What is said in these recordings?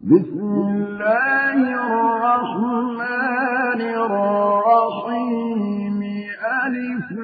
بسم الله الرحمن الرحيم. ألف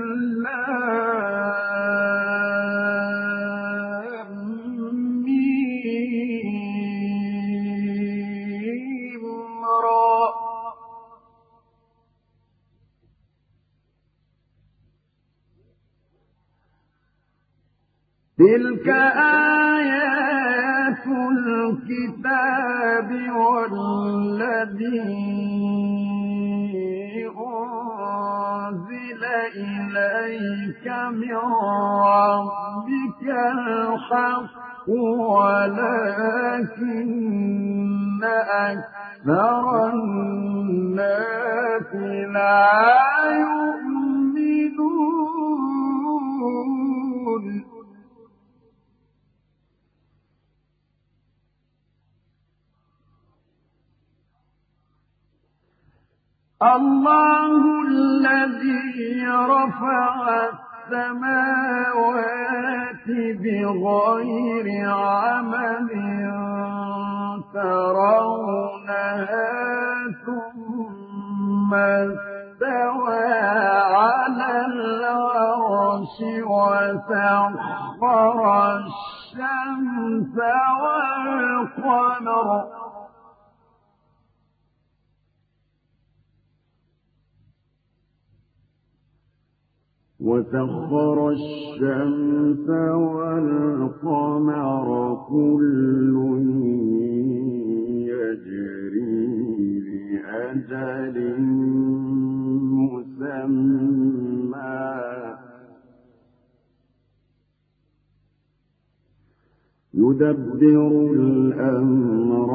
أنزل إليك من ربك الحق ولكن أكثر الناس لا يؤمنون. الله الذي رفع السماوات بغير عمل ترونها ثم استوى على العرش وسخر الشمس وسخر الشمس والقمر كل يجري لأجل مسمى. يدبر الأمر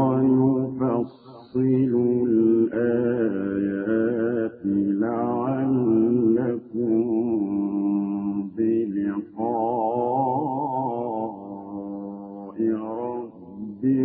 يفصل الآيات لعلكم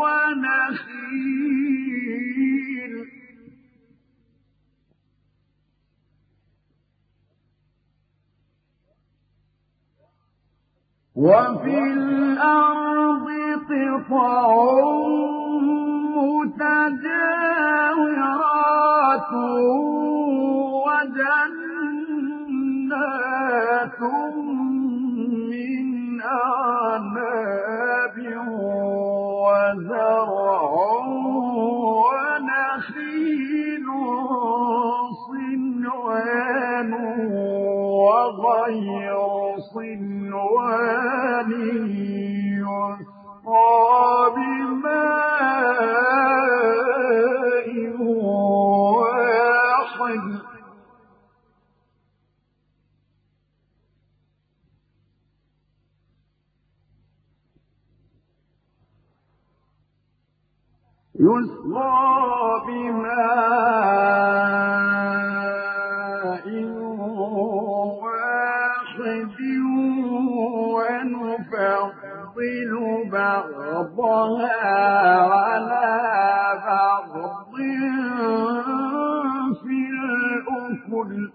ونخيل. وفي الأرض قطع متجاورات وجنات وزرع ونخيل صنوان وغير صنوان يسقى يسقى بماء واحد ونفضل بعضها على بعض في الأكل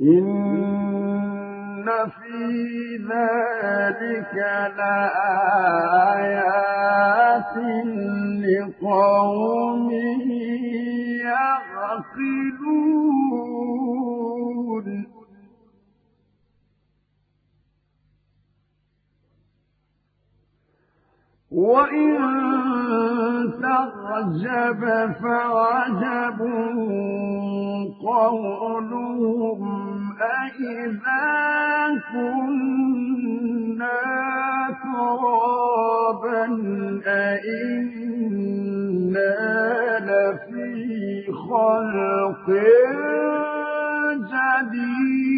إن في ذلك لآيات لقوم يعقلون. وإن تعجب فعجب قولهم أئذا كنا ترابا أئنا لفي خلق جديد.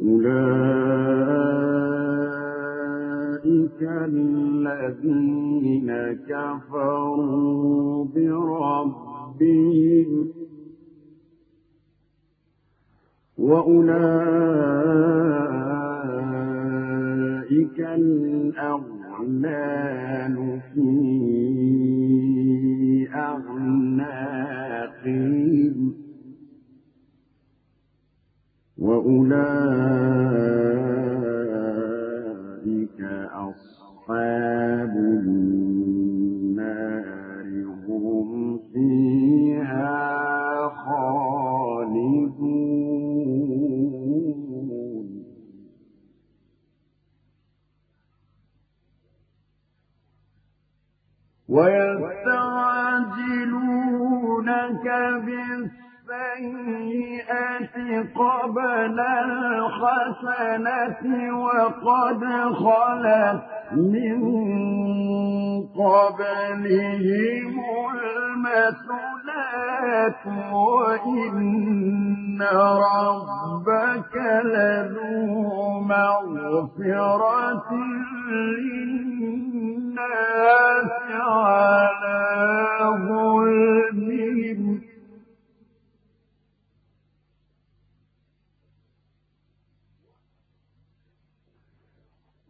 أولئك الذين كفروا بربهم وأولئك الأغلال في أعناقهم وأولئك أصحاب النار هم فيها خالدون. ويستعجلونك السيئة قبل الحسنة وقد خلت من قبلهم المثلات وإن ربك لذو مغفرة للناس على ظلمهم.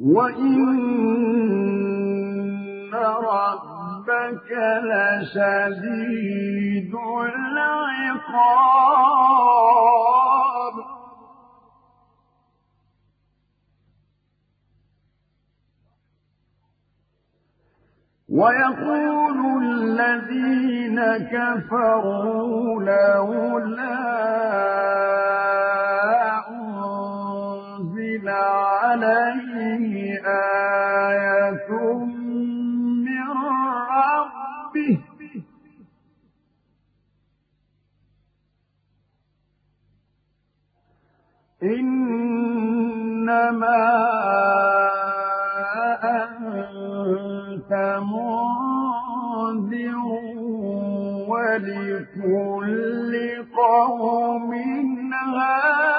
وإن ربك لشديد العقاب ويقول الذين كفروا لولا عليه آية من ربه. إنما أنت منذر ولكل قوم هاد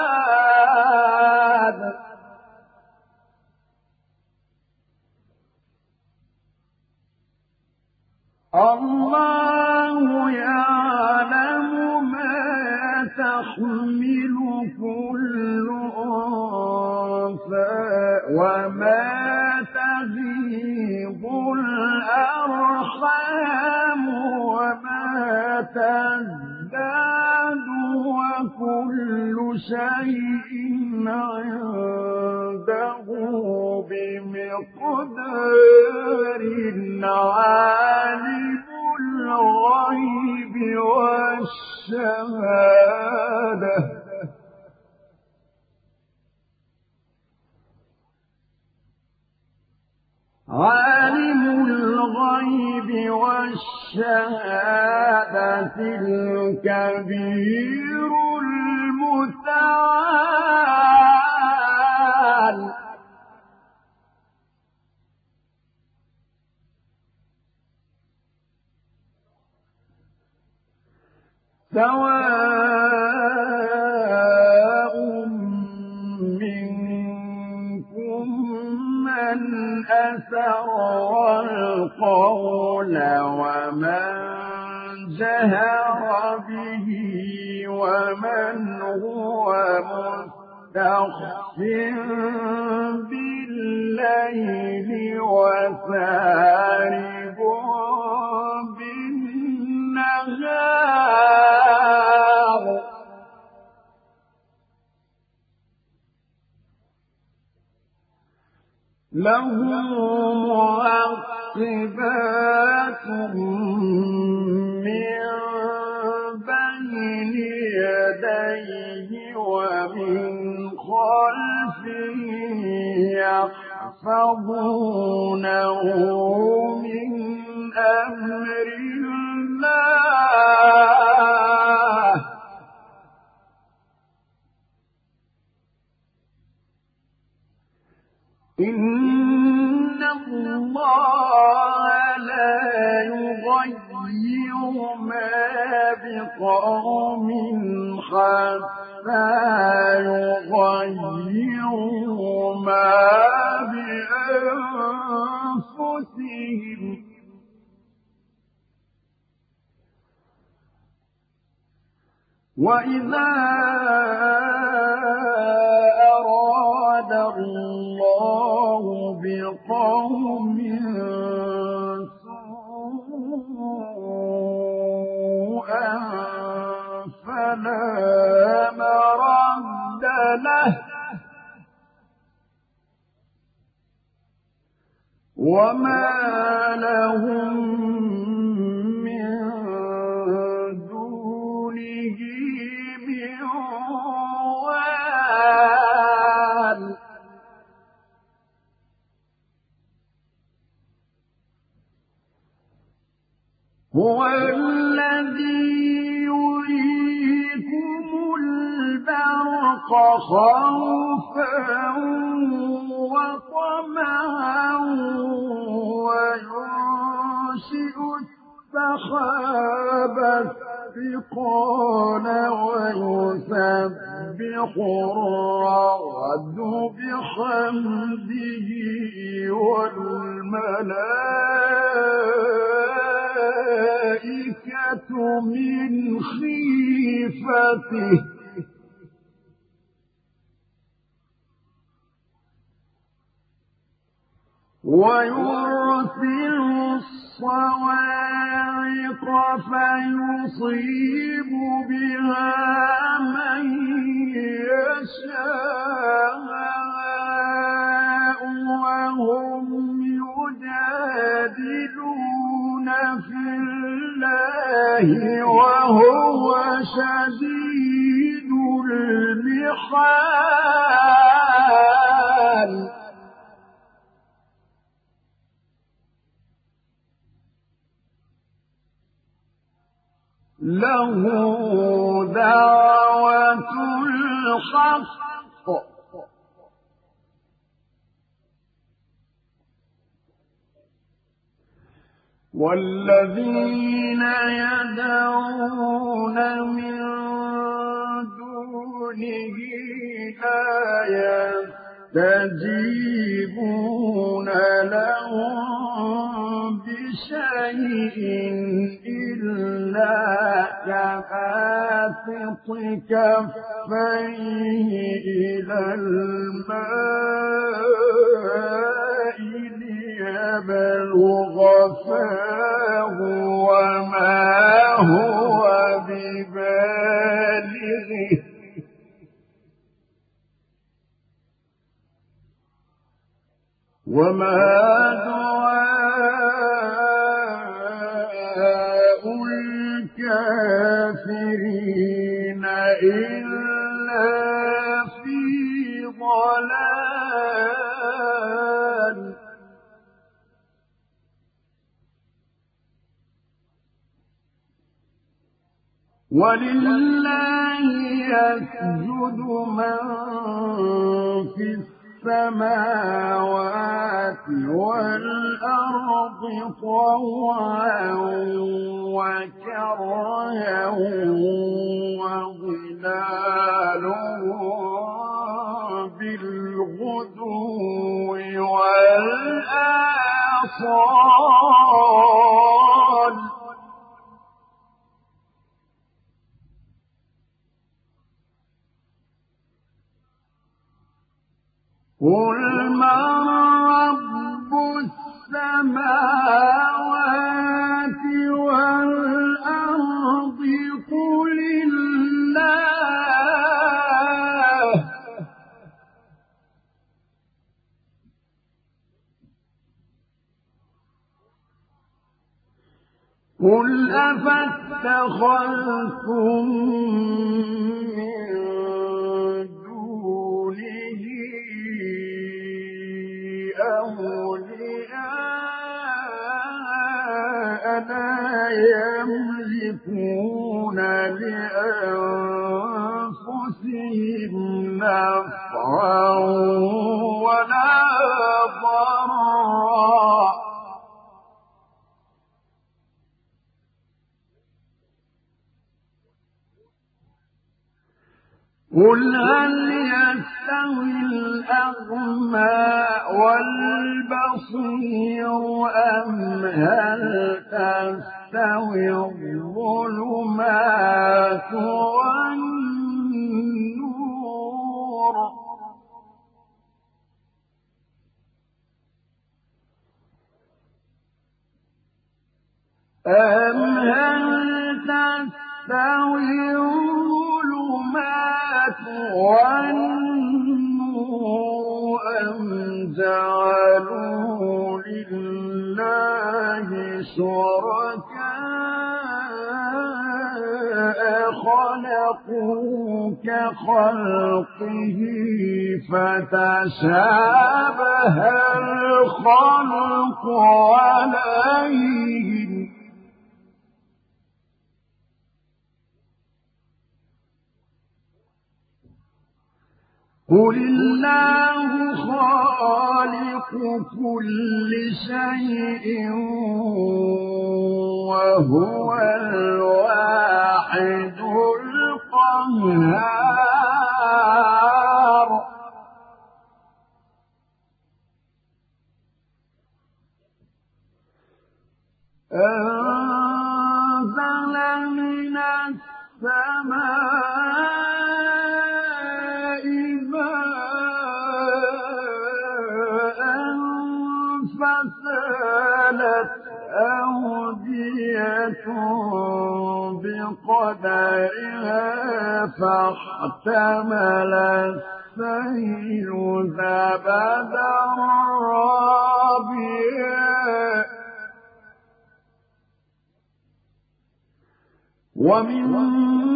الله يعلم ما تحمل كل أنثى وما تغيض الأرحام وما تزداد وكل شيء عنده بمقدار عالم عالم الغيب والشهادة الكبير المتعال. سواء أسر القول ومن جهر به ومن هو مستخف بالليل وسارب له معقبات من بين يديه ومن خلفه يحفظونه من أمر الله. إن الله لا يغير ما بقوم حتى يغيروا ما بأنفسهم. وإذا أراد الله بقوم سوءا فلا مرد له. وما لهم خوفا وطمعا وينشئ السحاب الثقال ويسبح الرعد بحمده والملائكة الملائكة من خيفته ويرسل الصواعق فيصيب بها من يشاء وهم يجادلون في الله له دعوة الحق. والذين يدعون من دونه لا يستجيبون لهم بشيء إلا كباسط كفيه إلى الماء يبلغ فاه وما هو ببالغه. وما دعاء الكافرين إلا في ضلال ولله يسجد من في السماوات والأرض طوعا وكرها وظلالهم بالغدو والآصال. قل من رب السماوات والأرض قل الله قل أفاتخذتم من نفعا ولا ضرا. قل هل يستوي الأعمى والبصير أم هل تستوي الظلمات والنور؟ أم هل تستوي الظلمات والنور أم جعلوا لله شركاء خلقوا كخلقه فتشابه الخلق عليهم. قل الله خالق كل شيء وهو الواحد القهار أنزل من السماء أودية بقدرها فاحتمل السيل زبدا رابيا ومما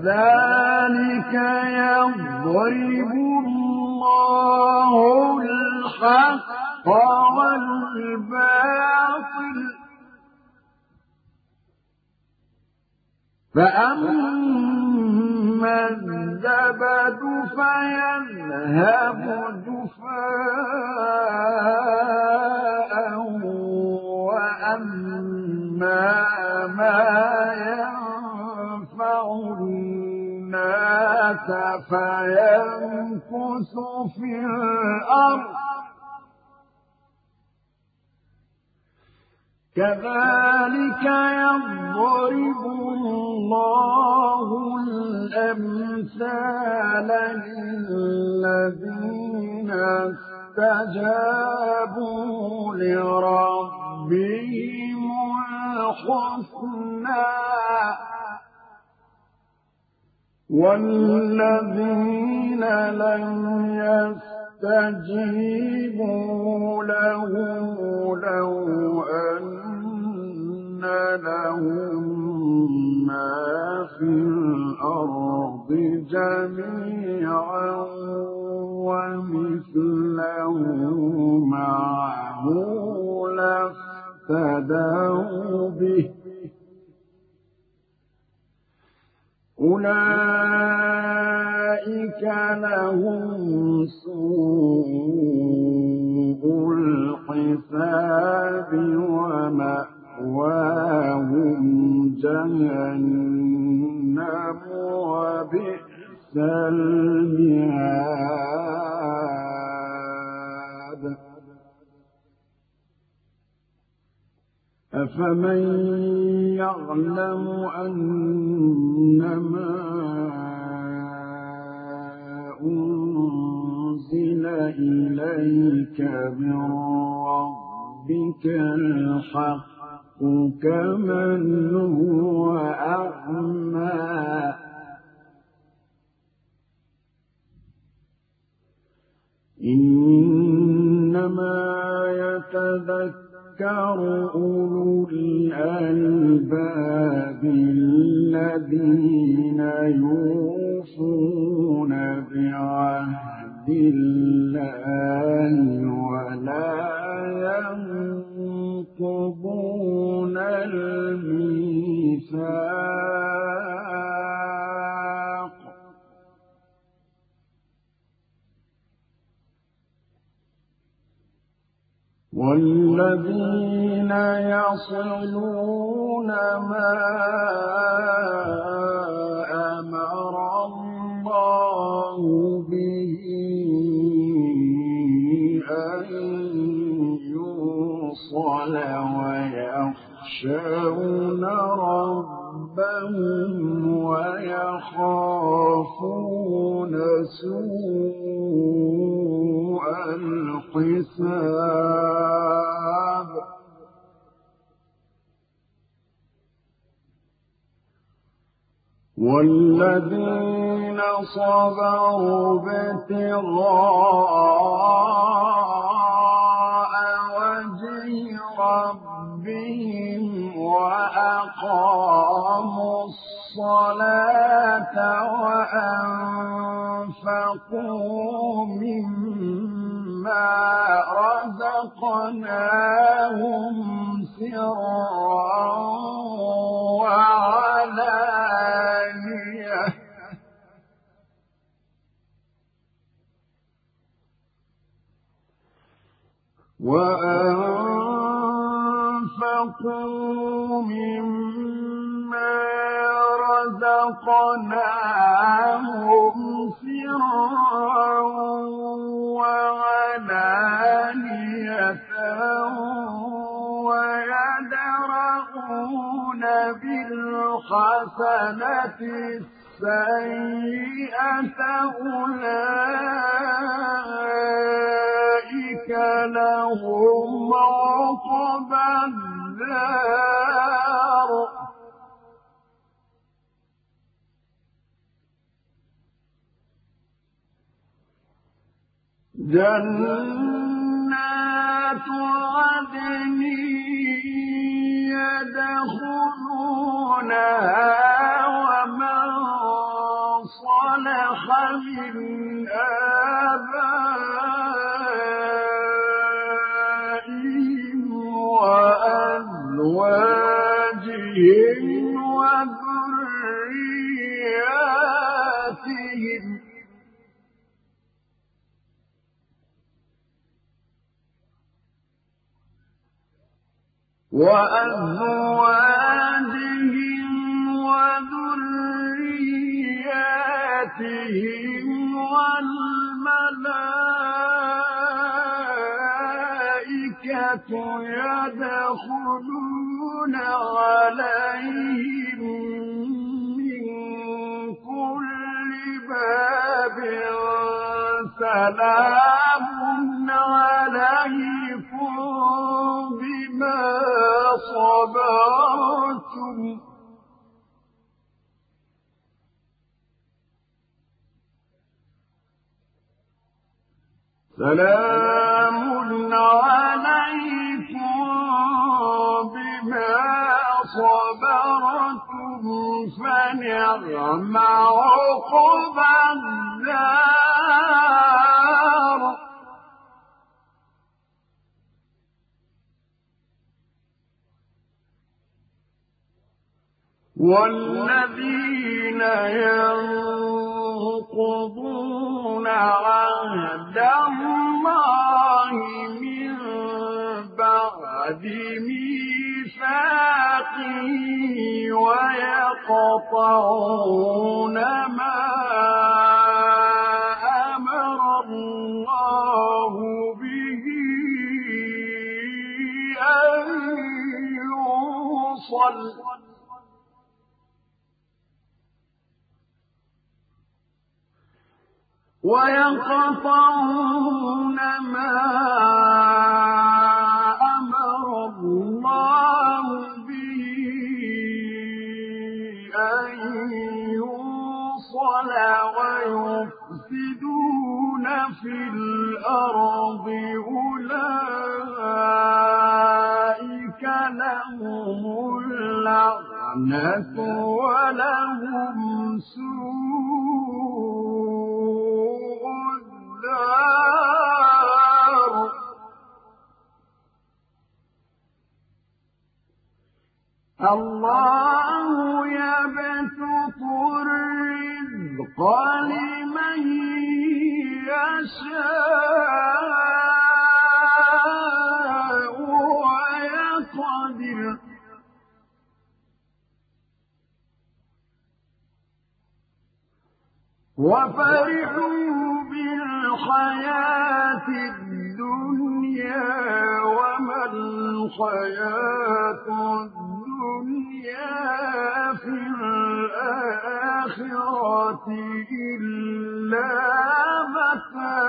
كذلك يضرب الله الحق والباطل. فأما الزبد فيذهب جفاء الناس في الأرض. كذلك يضرب الله الأمثال للذين استجابوا لربهم. والذين لم يستجيبوا له لو أن لهم ما في الأرض جميعا ومثله معه لافتدوا به أولئك لهم سوء الحساب ومأواهم جهنم وبئس المهاد أفمن يعلم أنما أنزل إليك من ربك الحق كمن هو أعمى إنما يتذكر أولو الألباب الذين يوفون بعهد الله ولا ينقضون الميثاق. والذين يصلون ما أمر الله به الْمُوصَلَ وَيَخْشَوْنَ رَبَّهُمْ وَيَخَافُونَ سُوءَ الْحِسَابِ والذين صبروا ابتغاء وجه ربهم وأقاموا الصلاة وأنفقوا مما رزقناهم سرا وعلانية. وأنفقوا مما رزقناهم سرا وعلانية ويدرؤون بالحسنة السيئة أولئك لهم عقبى الدار جنات عدن يدخلونها ومن صلح من وأزواجهم وذرياتهم والملائكة يدخلون عليهم من كل باب سلام عليكم بما صبرتم سلام عليكم بما صبرتم فنعم عقبى الدار والذين ينقضون عهد الله من بعد ميثاقه ويقطعون ما أمر الله به أن يوصل ويقطعون ما أمر الله به أن يوصل ويفسدون في الأرض. أولئك لهم اللعنة ولهم سوء الله يبسط الرزق لمن يشاء ويقدر. وفرحوا بالحياة الدنيا وما الحياة الدنيا في الآخرة إلا متاع.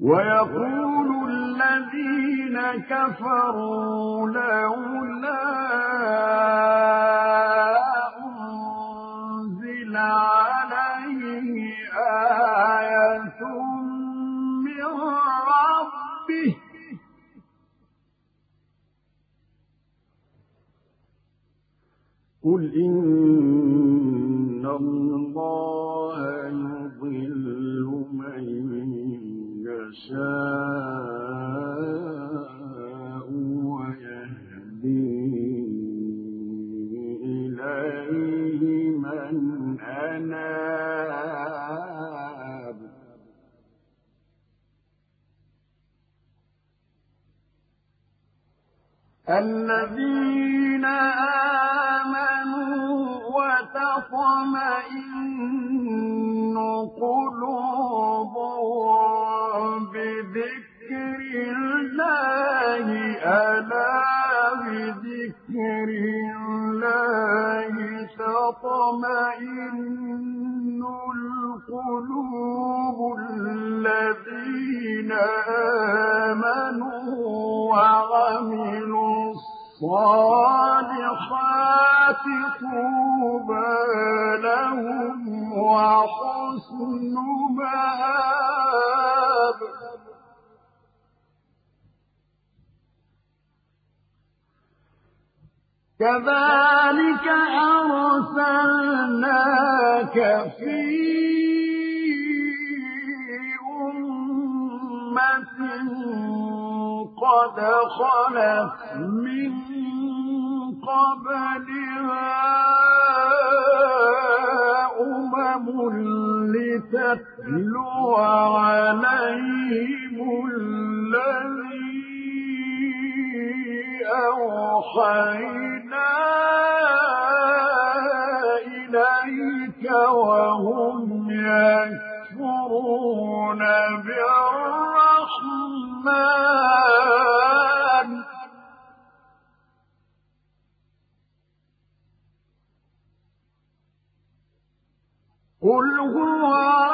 ويقول الذين كفروا لولا أنزل عليه آية من ربه. قل إن الله كذلك أرسلناك في أمة قد خلت من قبلها أمم لتتلو عليهم الذي أوحينا وهم يكفرون بالرحمن. قل هو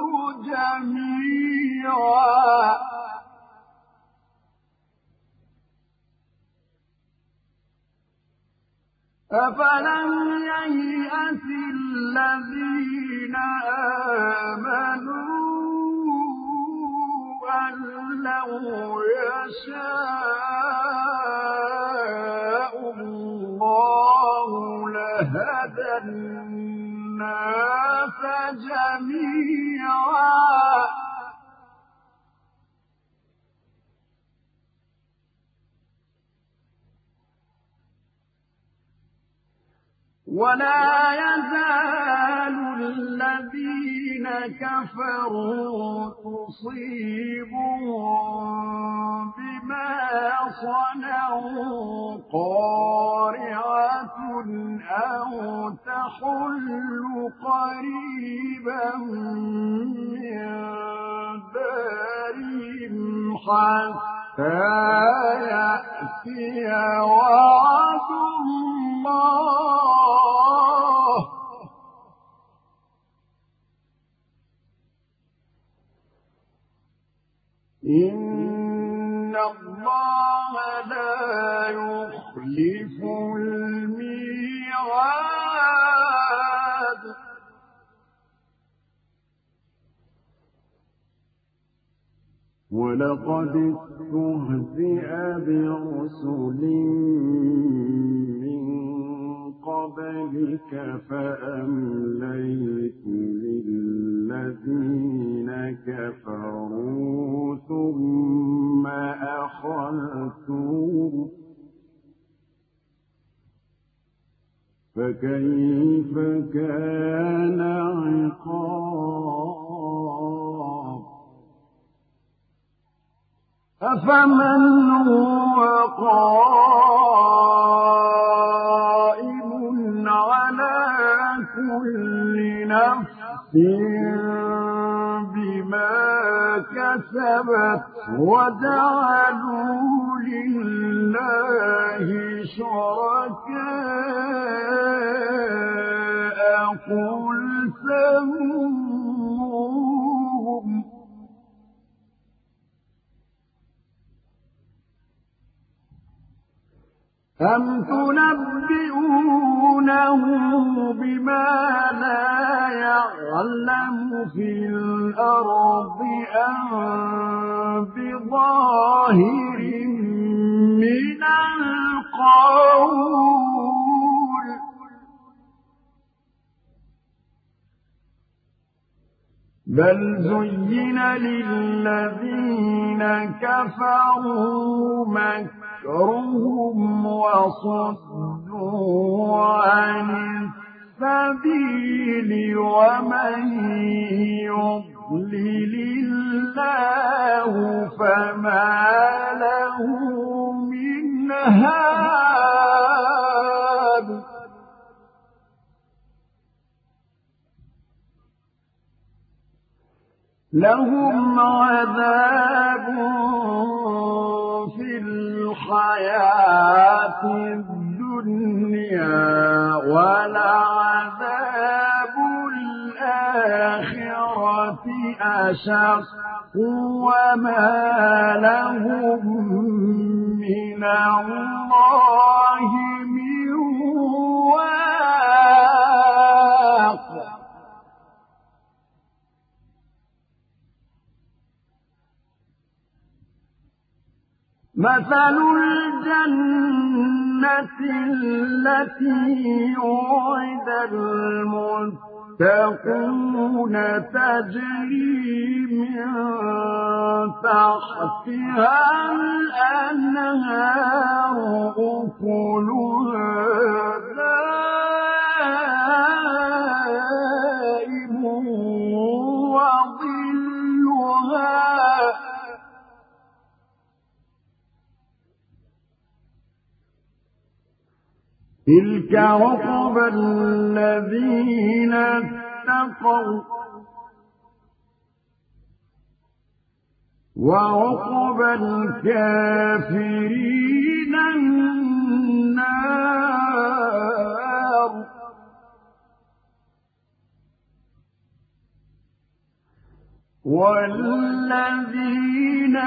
جميعا. أفلم ييأس الذين آمنوا أن لو يشاء الله لهدى الناس جميعا. ولا يزال الذين كفروا تصيبهم صنعوا قارعة أو تحل قريبا من دارهم حتى يأتي وعد الله. إن الله يخلف الميعاد. ولقد استهزئ برسل قبلك فأمليت للذين كفروا ثم أخذتهم فكيف كان عقاب؟ أفمن هو قائم بما كسبت وجعلوا لله شركاء. قل سموهم. أم تنبئونه بما لا يعلم في الأرض أم بظاهر من القول بل زين للذين كفروا مكة مكرهم وصدوا عن السبيل ومن يضلل الله فما له من هاد. لهم عذاب الحياة الدنيا ولعذاب الآخرة أشق وما لهم من الله مثل الجنة التي وعد المتقون تجري من تحتها الأنهار أكلها دائم تلك عقبى الذين اتقوا وعقب الكافرين النار والذين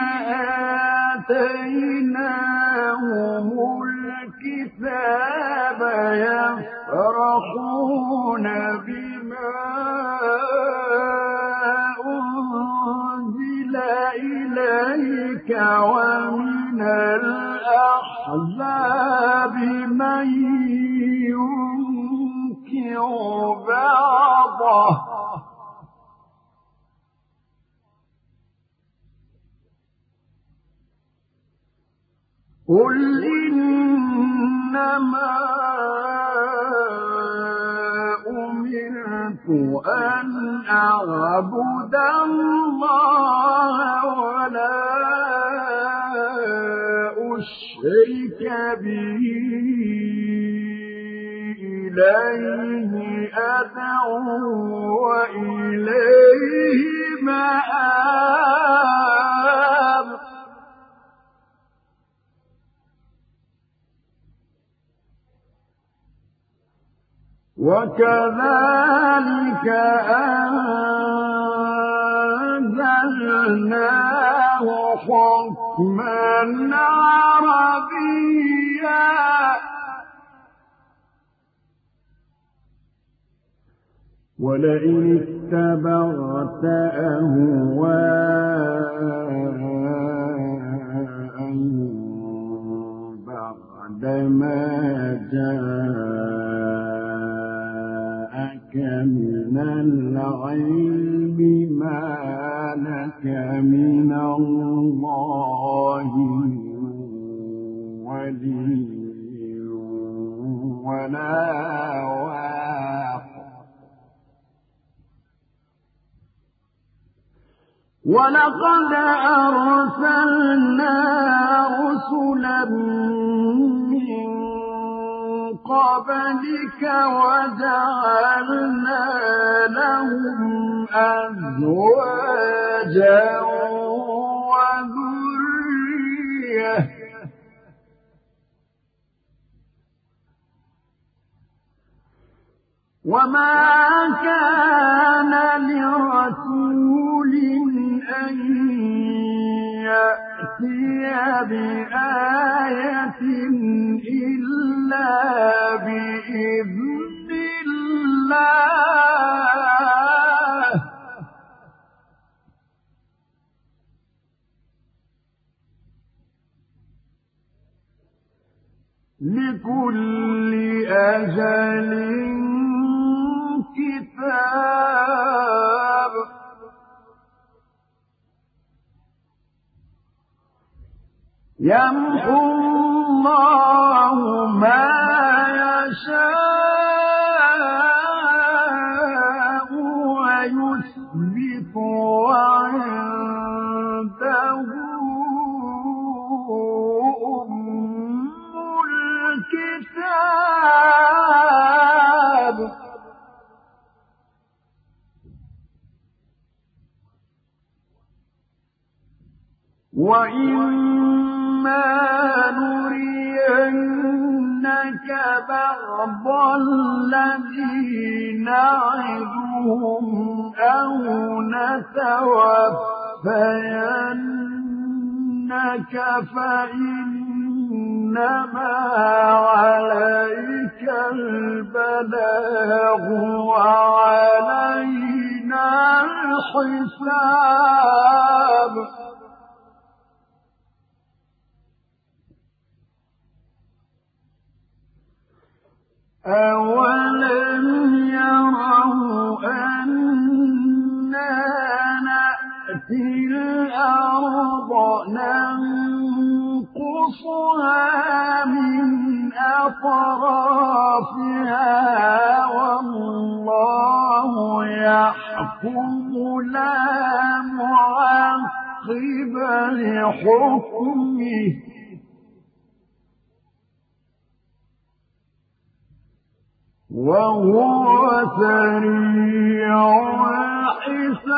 آتيناهم الكتاب يفرحون بما أنزل إليك ومن الأحزاب من ينكر بعضه. قل إنما أمرت أن أعبد الله ولا أشرك به إليه أدعو وإليه مآب. وكذلك أنزلناه حكما عربيا. ولئن اتبعت أهواءهم بعدما جاء من العلم ما لك من الله ولي ولا واق. ولقد أرسلنا رسلا من قبلك وجعلنا لهم أزواجا وذرية. وما كان لرسول أن يأتي بآية لكل أجل كتاب. يمحو الله ما يشاء. وإن إما نرينك بعض الذي نعدهم أو نتوفينك فإنما عليك البلاغ وعلينا الحساب أولم يروا أنا نأتي الأرض ننقصها من أطرافها والله يحكم لا معقب لحكمه وهو سريع الحساب.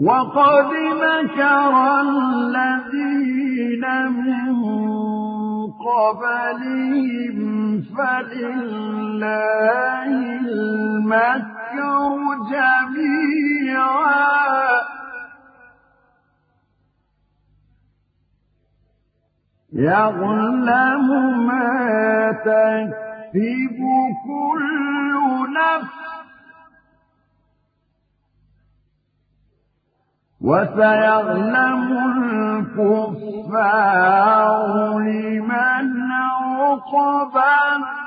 وقد مكر الذين من قبلهم فلله المكر جميعا. يظلم ما تكسب كل نفس وسيعلم الكفار لمن عقب الدار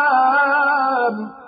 الكتاب